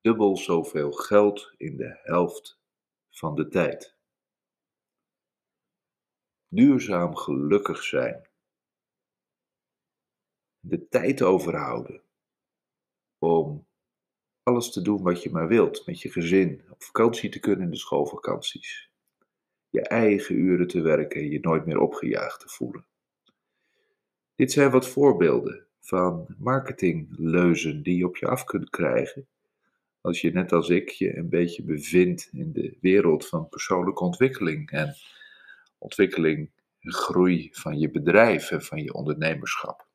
dubbel zoveel geld in de helft van de tijd. Duurzaam gelukkig zijn. De tijd overhouden om alles te doen wat je maar wilt met je gezin, op vakantie te kunnen in de schoolvakanties. Je eigen uren te werken en je nooit meer opgejaagd te voelen. Dit zijn wat voorbeelden van marketingleuzen die je op je af kunt krijgen als je net als ik je een beetje bevindt in de wereld van persoonlijke ontwikkeling en ontwikkeling en groei van je bedrijf en van je ondernemerschap.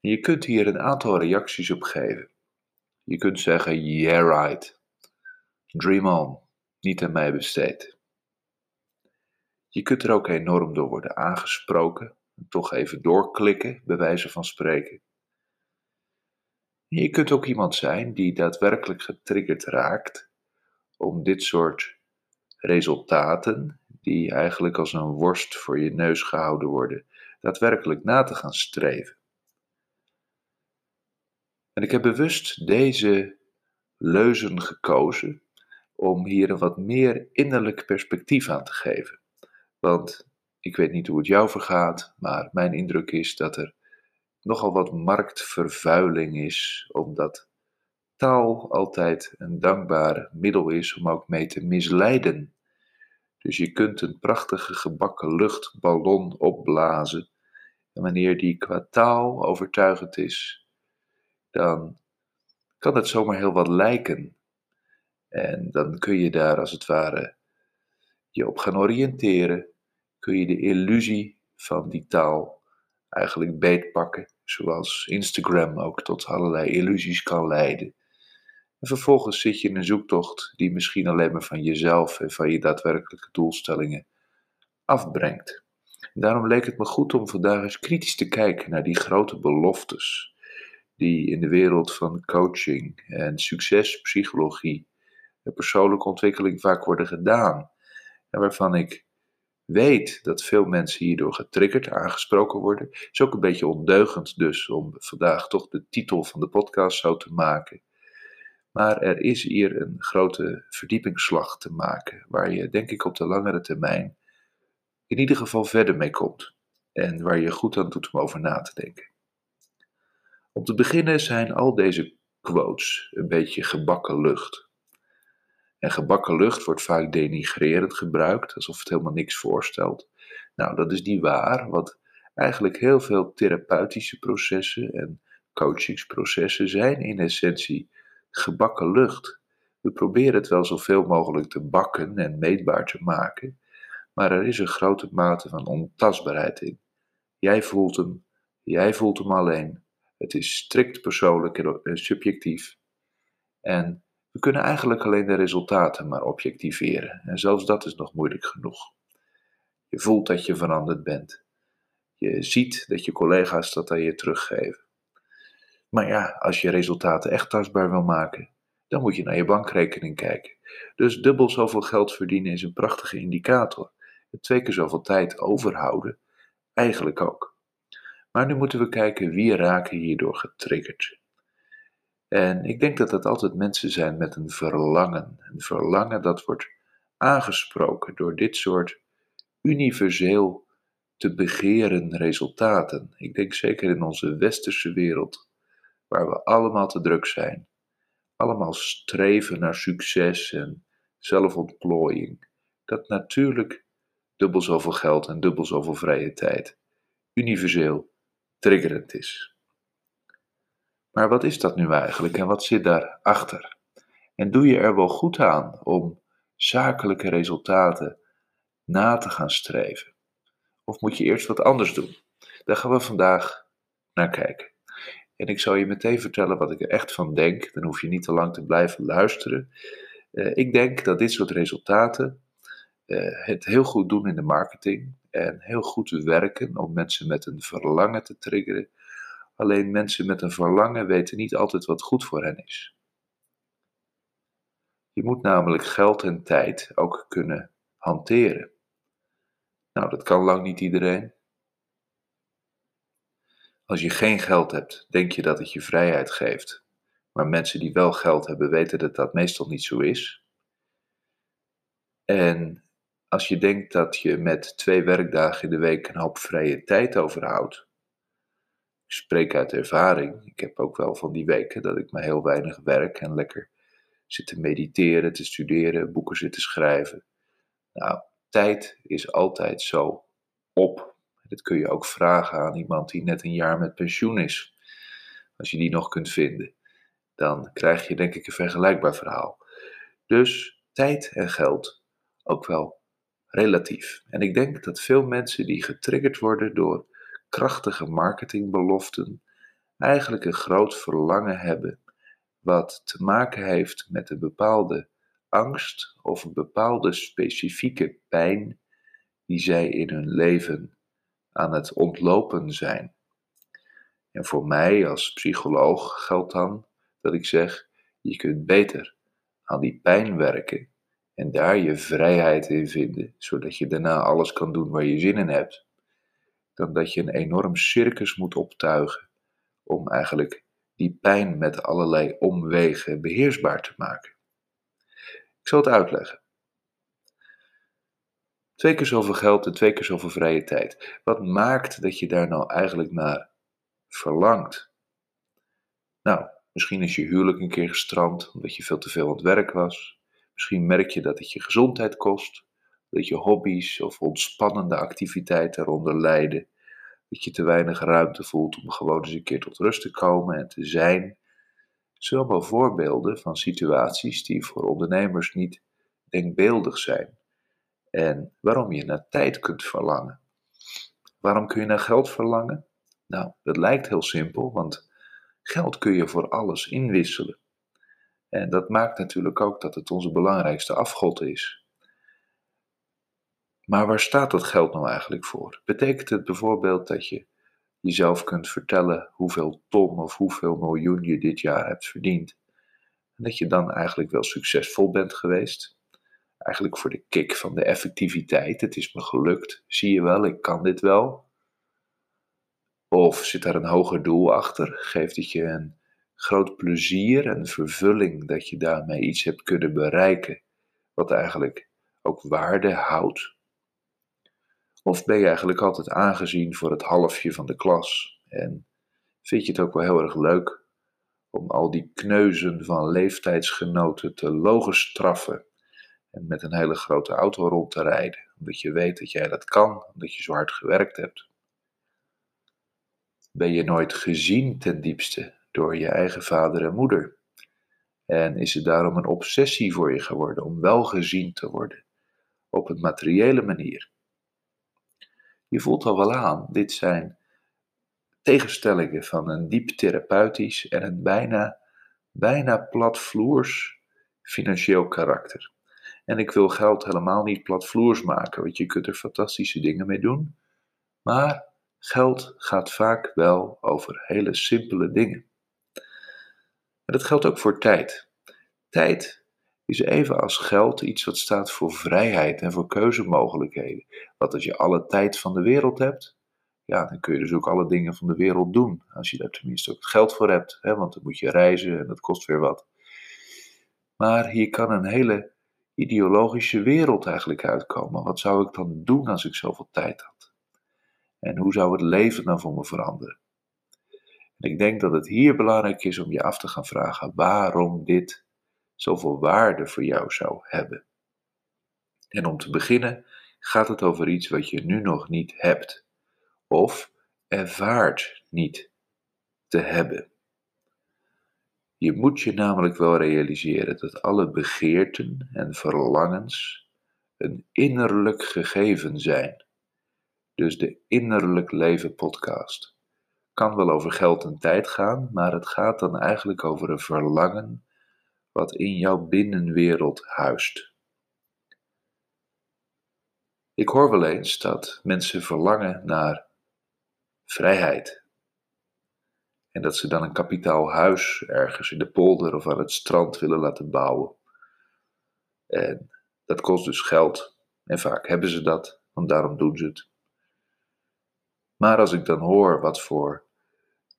En je kunt hier een aantal reacties op geven. Je kunt zeggen, yeah right, dream on, niet aan mij besteed. Je kunt er ook enorm door worden aangesproken, toch even doorklikken, bij wijze van spreken. Je kunt ook iemand zijn die daadwerkelijk getriggerd raakt om dit soort resultaten, die eigenlijk als een worst voor je neus gehouden worden, daadwerkelijk na te gaan streven. En ik heb bewust deze leuzen gekozen om hier een wat meer innerlijk perspectief aan te geven. Want ik weet niet hoe het jou vergaat, maar mijn indruk is dat er nogal wat marktvervuiling is, omdat taal altijd een dankbaar middel is om ook mee te misleiden. Dus je kunt een prachtige gebakken luchtballon opblazen. En wanneer die qua taal overtuigend is, dan kan het zomaar heel wat lijken. En dan kun je daar als het ware je op gaan oriënteren. Kun je de illusie van die taal eigenlijk beetpakken zoals Instagram ook tot allerlei illusies kan leiden. En vervolgens zit je in een zoektocht die misschien alleen maar van jezelf en van je daadwerkelijke doelstellingen afbrengt. daarom leek het me goed om vandaag eens kritisch te kijken naar die grote beloftes die in de wereld van coaching en succespsychologie en persoonlijke ontwikkeling vaak worden gedaan. En waarvan ik weet dat veel mensen hierdoor getriggerd, aangesproken worden. Is ook een beetje ondeugend dus om vandaag toch de titel van de podcast zo te maken. Maar er is hier een grote verdiepingsslag te maken, waar je denk ik op de langere termijn in ieder geval verder mee komt. En waar je goed aan doet om over na te denken. Om te beginnen zijn al deze quotes een beetje gebakken lucht. En gebakken lucht wordt vaak denigrerend gebruikt, alsof het helemaal niks voorstelt. Nou, dat is niet waar, want eigenlijk heel veel therapeutische processen en coachingsprocessen zijn in essentie gebakken lucht. We proberen het wel zoveel mogelijk te bakken en meetbaar te maken, maar er is een grote mate van ontastbaarheid in. Jij voelt hem, jij voelt hem alleen. Het is strikt persoonlijk en subjectief. En we kunnen eigenlijk alleen de resultaten maar objectiveren. En zelfs dat is nog moeilijk genoeg. Je voelt dat je veranderd bent. Je ziet dat je collega's dat aan je teruggeven. Maar ja, als je resultaten echt tastbaar wil maken, dan moet je naar je bankrekening kijken. Dus dubbel zoveel geld verdienen is een prachtige indicator. Het twee keer zoveel tijd overhouden, eigenlijk ook. Maar nu moeten we kijken wie raken hierdoor getriggerd. En ik denk dat dat altijd mensen zijn met een verlangen. Een verlangen dat wordt aangesproken door dit soort universeel te begeren resultaten. Ik denk zeker in onze westerse wereld, waar we allemaal te druk zijn, allemaal streven naar succes en zelfontplooiing, dat natuurlijk dubbel zoveel geld en dubbel zoveel vrije tijd universeel triggerend is. Maar wat is dat nu eigenlijk en wat zit daarachter? En doe je er wel goed aan om zakelijke resultaten na te gaan streven? Of moet je eerst wat anders doen? Daar gaan we vandaag naar kijken. En ik zal je meteen vertellen wat ik er echt van denk. Dan hoef je niet te lang te blijven luisteren. Uh, ik denk dat dit soort resultaten uh, het heel goed doen in de marketing en heel goed werken om mensen met een verlangen te triggeren Alleen mensen met een verlangen weten niet altijd wat goed voor hen is. Je moet namelijk geld en tijd ook kunnen hanteren. Nou, dat kan lang niet iedereen. Als je geen geld hebt, denk je dat het je vrijheid geeft. Maar mensen die wel geld hebben, weten dat dat meestal niet zo is. En als je denkt dat je met twee werkdagen in de week een hoop vrije tijd overhoudt. Ik spreek uit ervaring. Ik heb ook wel van die weken dat ik maar heel weinig werk en lekker zit te mediteren, te studeren, boeken zit te schrijven. Nou, tijd is altijd zo op. Dat kun je ook vragen aan iemand die net een jaar met pensioen is. Als je die nog kunt vinden, dan krijg je denk ik een vergelijkbaar verhaal. Dus tijd en geld ook wel relatief. En ik denk dat veel mensen die getriggerd worden door krachtige marketingbeloften, eigenlijk een groot verlangen hebben wat te maken heeft met een bepaalde angst of een bepaalde specifieke pijn die zij in hun leven aan het ontlopen zijn. En voor mij als psycholoog geldt dan dat ik zeg: je kunt beter aan die pijn werken en daar je vrijheid in vinden, zodat je daarna alles kan doen waar je zin in hebt, dan dat je een enorm circus moet optuigen om eigenlijk die pijn met allerlei omwegen beheersbaar te maken. Ik zal het uitleggen. Twee keer zoveel geld en twee keer zoveel vrije tijd. Wat maakt dat je daar nou eigenlijk naar verlangt? Nou, misschien is je huwelijk een keer gestrand omdat je veel te veel aan het werk was. Misschien merk je dat het je gezondheid kost, dat je hobby's of ontspannende activiteiten eronder lijden, dat je te weinig ruimte voelt om gewoon eens een keer tot rust te komen en te zijn. Allemaal voorbeelden van situaties die voor ondernemers niet denkbeeldig zijn. En waarom je naar tijd kunt verlangen. Waarom kun je naar geld verlangen? Nou, dat lijkt heel simpel, want geld kun je voor alles inwisselen. En dat maakt natuurlijk ook dat het onze belangrijkste afgod is. Maar waar staat dat geld nou eigenlijk voor? Betekent het bijvoorbeeld dat je jezelf kunt vertellen hoeveel ton of hoeveel miljoen je dit jaar hebt verdiend? En dat je dan eigenlijk wel succesvol bent geweest? Eigenlijk voor de kick van de effectiviteit. Het is me gelukt. Zie je wel, ik kan dit wel. Of zit daar een hoger doel achter? Geeft het je een groot plezier en vervulling dat je daarmee iets hebt kunnen bereiken, wat eigenlijk ook waarde houdt? Of ben je eigenlijk altijd aangezien voor het halfje van de klas en vind je het ook wel heel erg leuk om al die kneuzen van leeftijdsgenoten te logenstraffen en met een hele grote auto rond te rijden, omdat je weet dat jij dat kan, omdat je zo hard gewerkt hebt? Ben je nooit gezien ten diepste door je eigen vader en moeder? En is het daarom een obsessie voor je geworden om wel gezien te worden op een materiële manier? Je voelt al wel aan, dit zijn tegenstellingen van een diep therapeutisch en een bijna, bijna platvloers financieel karakter. En ik wil geld helemaal niet platvloers maken, want je kunt er fantastische dingen mee doen. Maar geld gaat vaak wel over hele simpele dingen. En dat geldt ook voor tijd. Tijd is even als geld iets wat staat voor vrijheid en voor keuzemogelijkheden. Want als je alle tijd van de wereld hebt, ja, dan kun je dus ook alle dingen van de wereld doen. Als je daar tenminste ook het geld voor hebt, hè, want dan moet je reizen en dat kost weer wat. Maar hier kan een hele ideologische wereld eigenlijk uitkomen. Wat zou ik dan doen als ik zoveel tijd had? En hoe zou het leven dan voor me veranderen? En ik denk dat het hier belangrijk is om je af te gaan vragen waarom dit zoveel waarde voor jou zou hebben. En om te beginnen gaat het over iets wat je nu nog niet hebt, of ervaart niet te hebben. Je moet je namelijk wel realiseren dat alle begeerten en verlangens een innerlijk gegeven zijn. Dus de Innerlijk Leven podcast kan wel over geld en tijd gaan, maar het gaat dan eigenlijk over een verlangen wat in jouw binnenwereld huist. Ik hoor wel eens dat mensen verlangen naar vrijheid. En dat ze dan een kapitaal huis ergens in de polder of aan het strand willen laten bouwen. En dat kost dus geld. En vaak hebben ze dat, want daarom doen ze het. Maar als ik dan hoor wat voor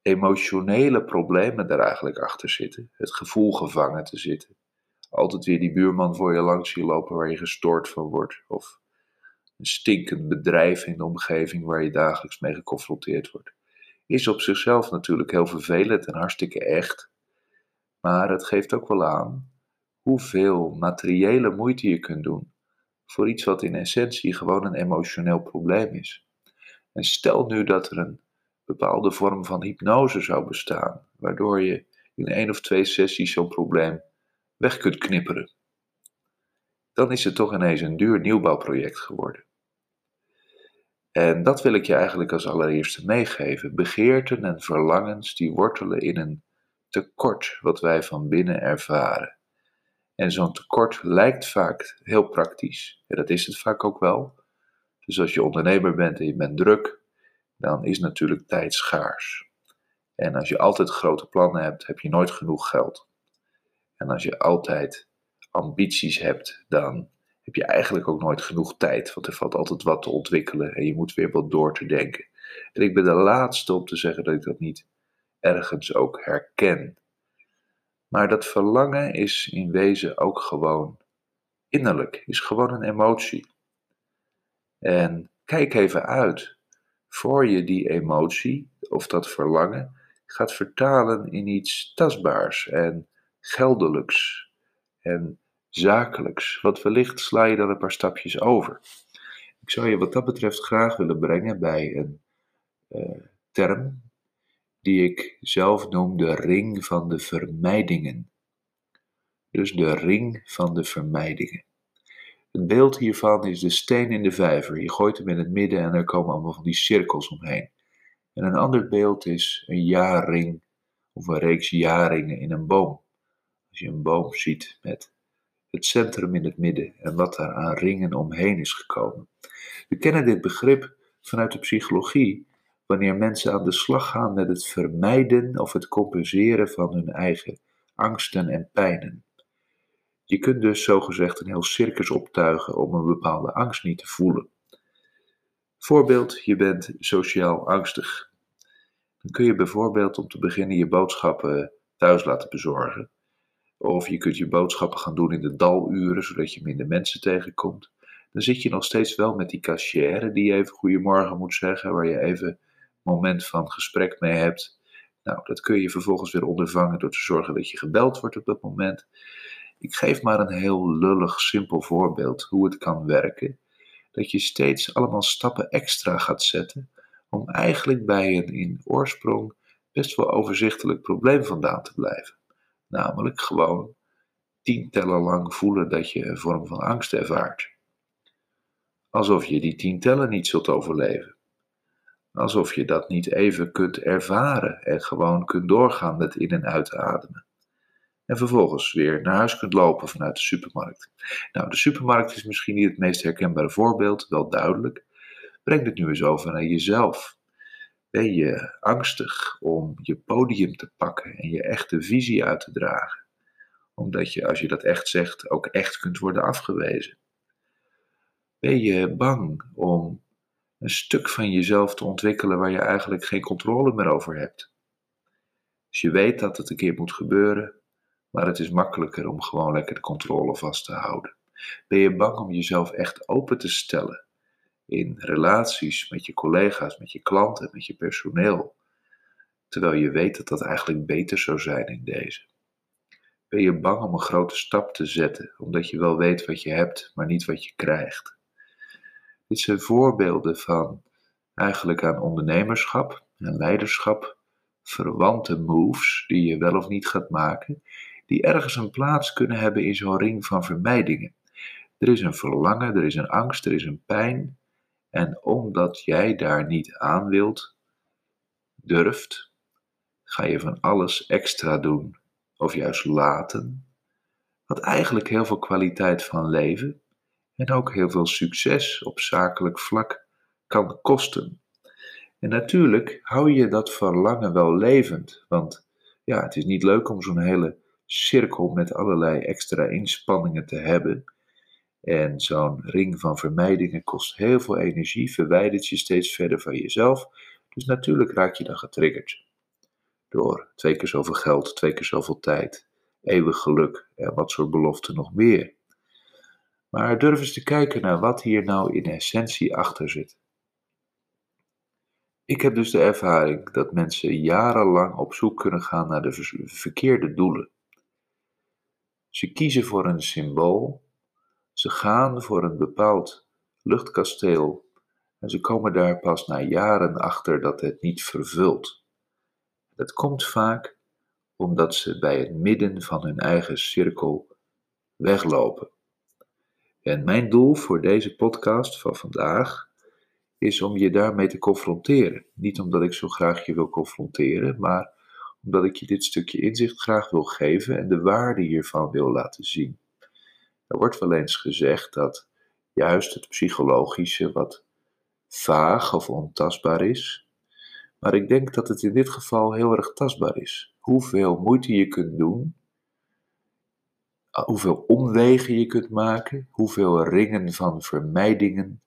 emotionele problemen daar eigenlijk achter zitten. Het gevoel gevangen te zitten. Altijd weer die buurman voor je langs zien lopen waar je gestoord van wordt. Of een stinkend bedrijf in de omgeving waar je dagelijks mee geconfronteerd wordt. Is op zichzelf natuurlijk heel vervelend en hartstikke echt. Maar het geeft ook wel aan hoeveel materiële moeite je kunt doen voor iets wat in essentie gewoon een emotioneel probleem is. En stel nu dat er een bepaalde vorm van hypnose zou bestaan, waardoor je in één of twee sessies zo'n probleem weg kunt knipperen. Dan is het toch ineens een duur nieuwbouwproject geworden. En dat wil ik je eigenlijk als allereerste meegeven. Begeerten en verlangens die wortelen in een tekort wat wij van binnen ervaren. En zo'n tekort lijkt vaak heel praktisch. En dat is het vaak ook wel. Dus als je ondernemer bent en je bent druk, dan is natuurlijk tijd schaars. En als je altijd grote plannen hebt, heb je nooit genoeg geld. En als je altijd ambities hebt, dan heb je eigenlijk ook nooit genoeg tijd. Want er valt altijd wat te ontwikkelen en je moet weer wat door te denken. En ik ben de laatste om te zeggen dat ik dat niet ergens ook herken. Maar dat verlangen is in wezen ook gewoon innerlijk, is gewoon een emotie. En kijk even uit voor je die emotie of dat verlangen gaat vertalen in iets tastbaars en geldelijks en zakelijks. Want wellicht sla je dan een paar stapjes over. Ik zou je wat dat betreft graag willen brengen bij een uh, term die ik zelf noem de ring van de vermijdingen. Dus de ring van de vermijdingen. Het beeld hiervan is de steen in de vijver. Je gooit hem in het midden en er komen allemaal van die cirkels omheen. En een ander beeld is een jaarring of een reeks jaarringen in een boom. Als je een boom ziet met het centrum in het midden en wat daar aan ringen omheen is gekomen. We kennen dit begrip vanuit de psychologie wanneer mensen aan de slag gaan met het vermijden of het compenseren van hun eigen angsten en pijnen. Je kunt dus zogezegd een heel circus optuigen om een bepaalde angst niet te voelen. Voorbeeld, je bent sociaal angstig. Dan kun je bijvoorbeeld om te beginnen je boodschappen thuis laten bezorgen. Of je kunt je boodschappen gaan doen in de daluren, zodat je minder mensen tegenkomt. Dan zit je nog steeds wel met die cashier die even goedemorgen moet zeggen, waar je even een moment van gesprek mee hebt. Nou, dat kun je vervolgens weer ondervangen door te zorgen dat je gebeld wordt op dat moment. Ik geef maar een heel lullig, simpel voorbeeld hoe het kan werken. Dat je steeds allemaal stappen extra gaat zetten om eigenlijk bij een in oorsprong best wel overzichtelijk probleem vandaan te blijven. Namelijk gewoon tientallen lang voelen dat je een vorm van angst ervaart. Alsof je die tientallen niet zult overleven. Alsof je dat niet even kunt ervaren en gewoon kunt doorgaan met in- en uitademen en vervolgens weer naar huis kunt lopen vanuit de supermarkt. Nou, de supermarkt is misschien niet het meest herkenbare voorbeeld, wel duidelijk. Breng het nu eens over naar jezelf. Ben je angstig om je podium te pakken en je echte visie uit te dragen? Omdat je, als je dat echt zegt, ook echt kunt worden afgewezen. Ben je bang om een stuk van jezelf te ontwikkelen waar je eigenlijk geen controle meer over hebt? Als je weet dat het een keer moet gebeuren, maar het is makkelijker om gewoon lekker de controle vast te houden. Ben je bang om jezelf echt open te stellen in relaties met je collega's, met je klanten, met je personeel, terwijl je weet dat dat eigenlijk beter zou zijn in deze? Ben je bang om een grote stap te zetten, omdat je wel weet wat je hebt, maar niet wat je krijgt? Dit zijn voorbeelden van eigenlijk aan ondernemerschap en leiderschap verwante moves die je wel of niet gaat maken, die ergens een plaats kunnen hebben in zo'n ring van vermijdingen. Er is een verlangen, er is een angst, er is een pijn. En omdat jij daar niet aan wilt, durft, ga je van alles extra doen of juist laten, wat eigenlijk heel veel kwaliteit van leven en ook heel veel succes op zakelijk vlak kan kosten. En natuurlijk hou je dat verlangen wel levend, want ja, het is niet leuk om zo'n hele cirkel met allerlei extra inspanningen te hebben. En zo'n ring van vermijdingen kost heel veel energie, verwijdert je steeds verder van jezelf. Dus natuurlijk raak je dan getriggerd. door twee keer zoveel geld, twee keer zoveel tijd, eeuwig geluk en wat soort beloften nog meer. Maar durf eens te kijken naar wat hier nou in essentie achter zit. Ik heb dus de ervaring dat mensen jarenlang op zoek kunnen gaan naar de verkeerde doelen. Ze kiezen voor een symbool, ze gaan voor een bepaald luchtkasteel en ze komen daar pas na jaren achter dat het niet vervult. Dat komt vaak omdat ze bij het midden van hun eigen cirkel weglopen. En mijn doel voor deze podcast van vandaag is om je daarmee te confronteren. Niet omdat ik zo graag je wil confronteren, maar omdat ik je dit stukje inzicht graag wil geven en de waarde hiervan wil laten zien. Er wordt wel eens gezegd dat juist het psychologische wat vaag of ontastbaar is, maar ik denk dat het in dit geval heel erg tastbaar is. Hoeveel moeite je kunt doen, hoeveel omwegen je kunt maken, hoeveel ringen van vermijdingen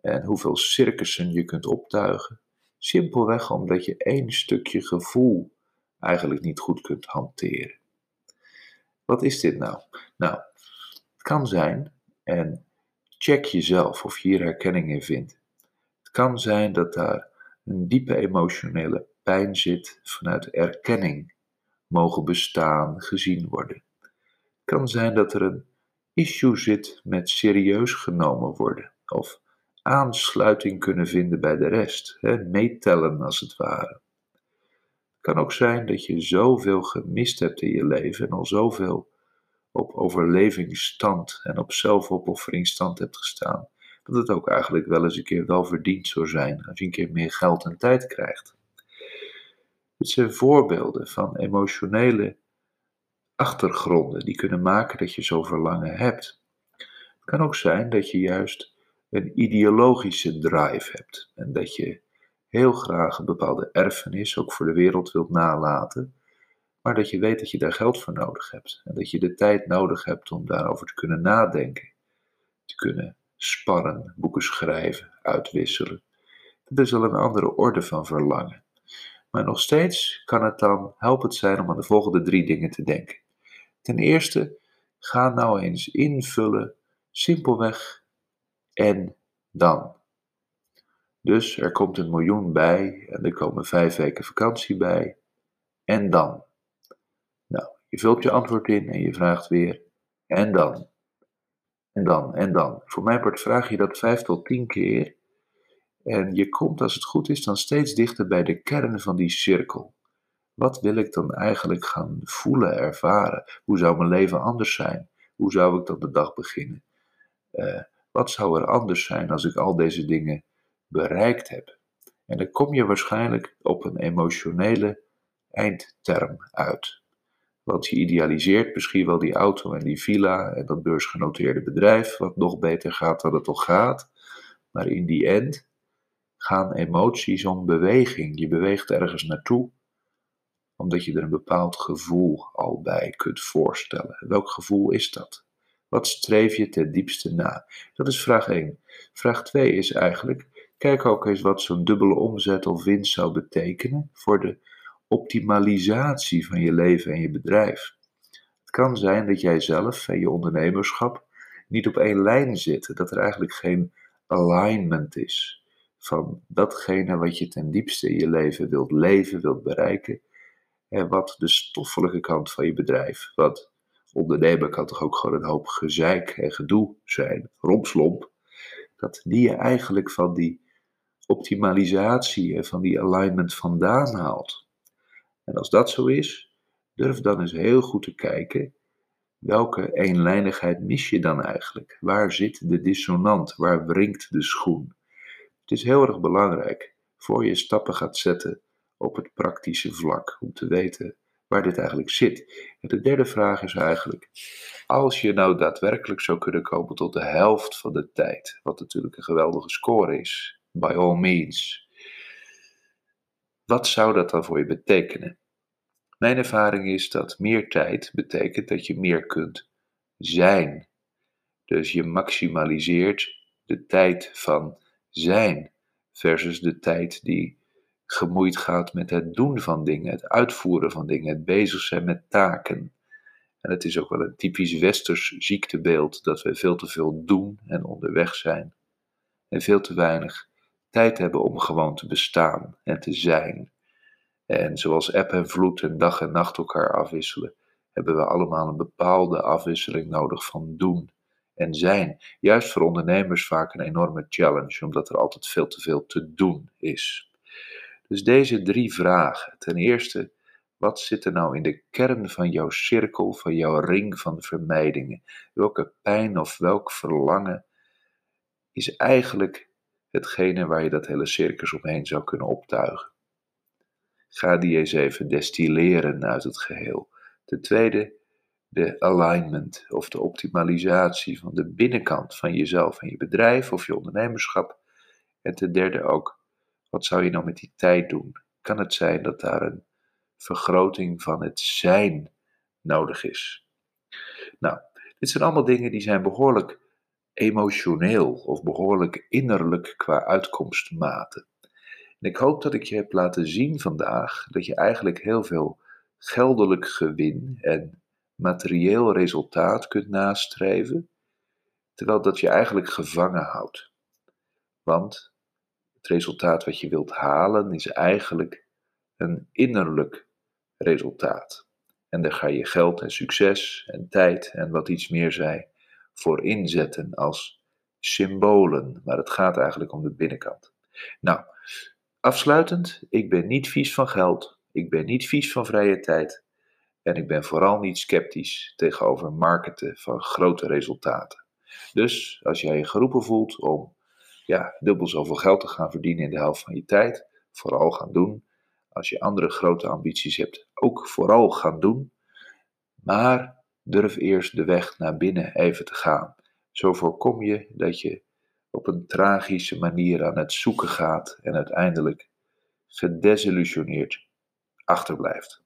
en hoeveel circussen je kunt optuigen. Simpelweg omdat je één stukje gevoel eigenlijk niet goed kunt hanteren. Wat is dit nou? Nou, het kan zijn, en check jezelf of je hier herkenning in vindt. Het kan zijn dat daar een diepe emotionele pijn zit vanuit erkenning, mogen bestaan, gezien worden. Het kan zijn dat er een issue zit met serieus genomen worden of aansluiting kunnen vinden bij de rest, hè, meetellen als het ware. Kan ook zijn dat je zoveel gemist hebt in je leven en al zoveel op overlevingsstand en op zelfopofferingsstand hebt gestaan, dat het ook eigenlijk wel eens een keer wel verdiend zou zijn als je een keer meer geld en tijd krijgt. Dit zijn voorbeelden van emotionele achtergronden die kunnen maken dat je zo verlangen hebt. Het kan ook zijn dat je juist een ideologische drive hebt en dat je heel graag een bepaalde erfenis ook voor de wereld wilt nalaten, maar dat je weet dat je daar geld voor nodig hebt en dat je de tijd nodig hebt om daarover te kunnen nadenken, te kunnen sparren, boeken schrijven, uitwisselen. Dat is al een andere orde van verlangen. Maar nog steeds kan het dan helpend zijn om aan de volgende drie dingen te denken. Ten eerste, ga nou eens invullen, simpelweg en dan. Dus er komt een miljoen bij en er komen vijf weken vakantie bij. En dan? Nou, je vult je antwoord in en je vraagt weer. En dan? En dan? En dan? Voor mijn part vraag je dat vijf tot tien keer. En je komt, als het goed is, dan steeds dichter bij de kern van die cirkel. Wat wil ik dan eigenlijk gaan voelen, ervaren? Hoe zou mijn leven anders zijn? Hoe zou ik dan de dag beginnen? Uh, wat zou er anders zijn als ik al deze dingen bereikt heb? En dan kom je waarschijnlijk op een emotionele eindterm uit. Want je idealiseert misschien wel die auto en die villa en dat beursgenoteerde bedrijf, wat nog beter gaat dan het toch gaat. Maar in die end gaan emoties om beweging. Je beweegt ergens naartoe, omdat je er een bepaald gevoel al bij kunt voorstellen. Welk gevoel is dat? Wat streef je ten diepste na? Dat is vraag 1. Vraag 2 is eigenlijk, kijk ook eens wat zo'n dubbele omzet of winst zou betekenen voor de optimalisatie van je leven en je bedrijf. Het kan zijn dat jij zelf en je ondernemerschap niet op één lijn zitten, dat er eigenlijk geen alignment is van datgene wat je ten diepste in je leven wilt leven, wilt bereiken, en wat de stoffelijke kant van je bedrijf, wat ondernemer kan toch ook gewoon een hoop gezeik en gedoe zijn, rompslomp, dat die je eigenlijk van die optimalisatie en van die alignment vandaan haalt. En als dat zo is, durf dan eens heel goed te kijken, welke eenlijnigheid mis je dan eigenlijk? Waar zit de dissonant? Waar wringt de schoen? Het is heel erg belangrijk voor je stappen gaat zetten op het praktische vlak, om te weten waar dit eigenlijk zit. En de derde vraag is eigenlijk, als je nou daadwerkelijk zou kunnen komen tot de helft van de tijd, wat natuurlijk een geweldige score is, by all means, wat zou dat dan voor je betekenen? Mijn ervaring is dat meer tijd betekent dat je meer kunt zijn. Dus je maximaliseert de tijd van zijn versus de tijd die gemoeid gaat met het doen van dingen, het uitvoeren van dingen, het bezig zijn met taken. En het is ook wel een typisch westers ziektebeeld dat we veel te veel doen en onderweg zijn. En veel te weinig tijd hebben om gewoon te bestaan en te zijn. En zoals eb en vloed en dag en nacht elkaar afwisselen, hebben we allemaal een bepaalde afwisseling nodig van doen en zijn. Juist voor ondernemers vaak een enorme challenge, omdat er altijd veel te veel te doen is. Dus deze drie vragen. Ten eerste, wat zit er nou in de kern van jouw cirkel, van jouw ring van vermijdingen? Welke pijn of welk verlangen is eigenlijk hetgene waar je dat hele circus omheen zou kunnen optuigen? Ga die eens even destilleren uit het geheel. Ten tweede, de alignment of de optimalisatie van de binnenkant van jezelf en je bedrijf of je ondernemerschap. En ten derde ook, wat zou je nou met die tijd doen? Kan het zijn dat daar een vergroting van het zijn nodig is? Nou, dit zijn allemaal dingen die zijn behoorlijk emotioneel of behoorlijk innerlijk qua uitkomstmaten. En ik hoop dat ik je heb laten zien vandaag dat je eigenlijk heel veel geldelijk gewin en materieel resultaat kunt nastreven, terwijl dat je eigenlijk gevangen houdt. Want het resultaat wat je wilt halen is eigenlijk een innerlijk resultaat. En daar ga je geld en succes en tijd en wat iets meer zij voor inzetten als symbolen, maar het gaat eigenlijk om de binnenkant. Nou, afsluitend, ik ben niet vies van geld, ik ben niet vies van vrije tijd en ik ben vooral niet sceptisch tegenover marketen van grote resultaten. Dus als jij je geroepen voelt om ja, dubbel zoveel geld te gaan verdienen in de helft van je tijd, vooral gaan doen. Als je andere grote ambities hebt, ook vooral gaan doen. Maar durf eerst de weg naar binnen even te gaan. Zo voorkom je dat je op een tragische manier aan het zoeken gaat en uiteindelijk gedesillusioneerd achterblijft.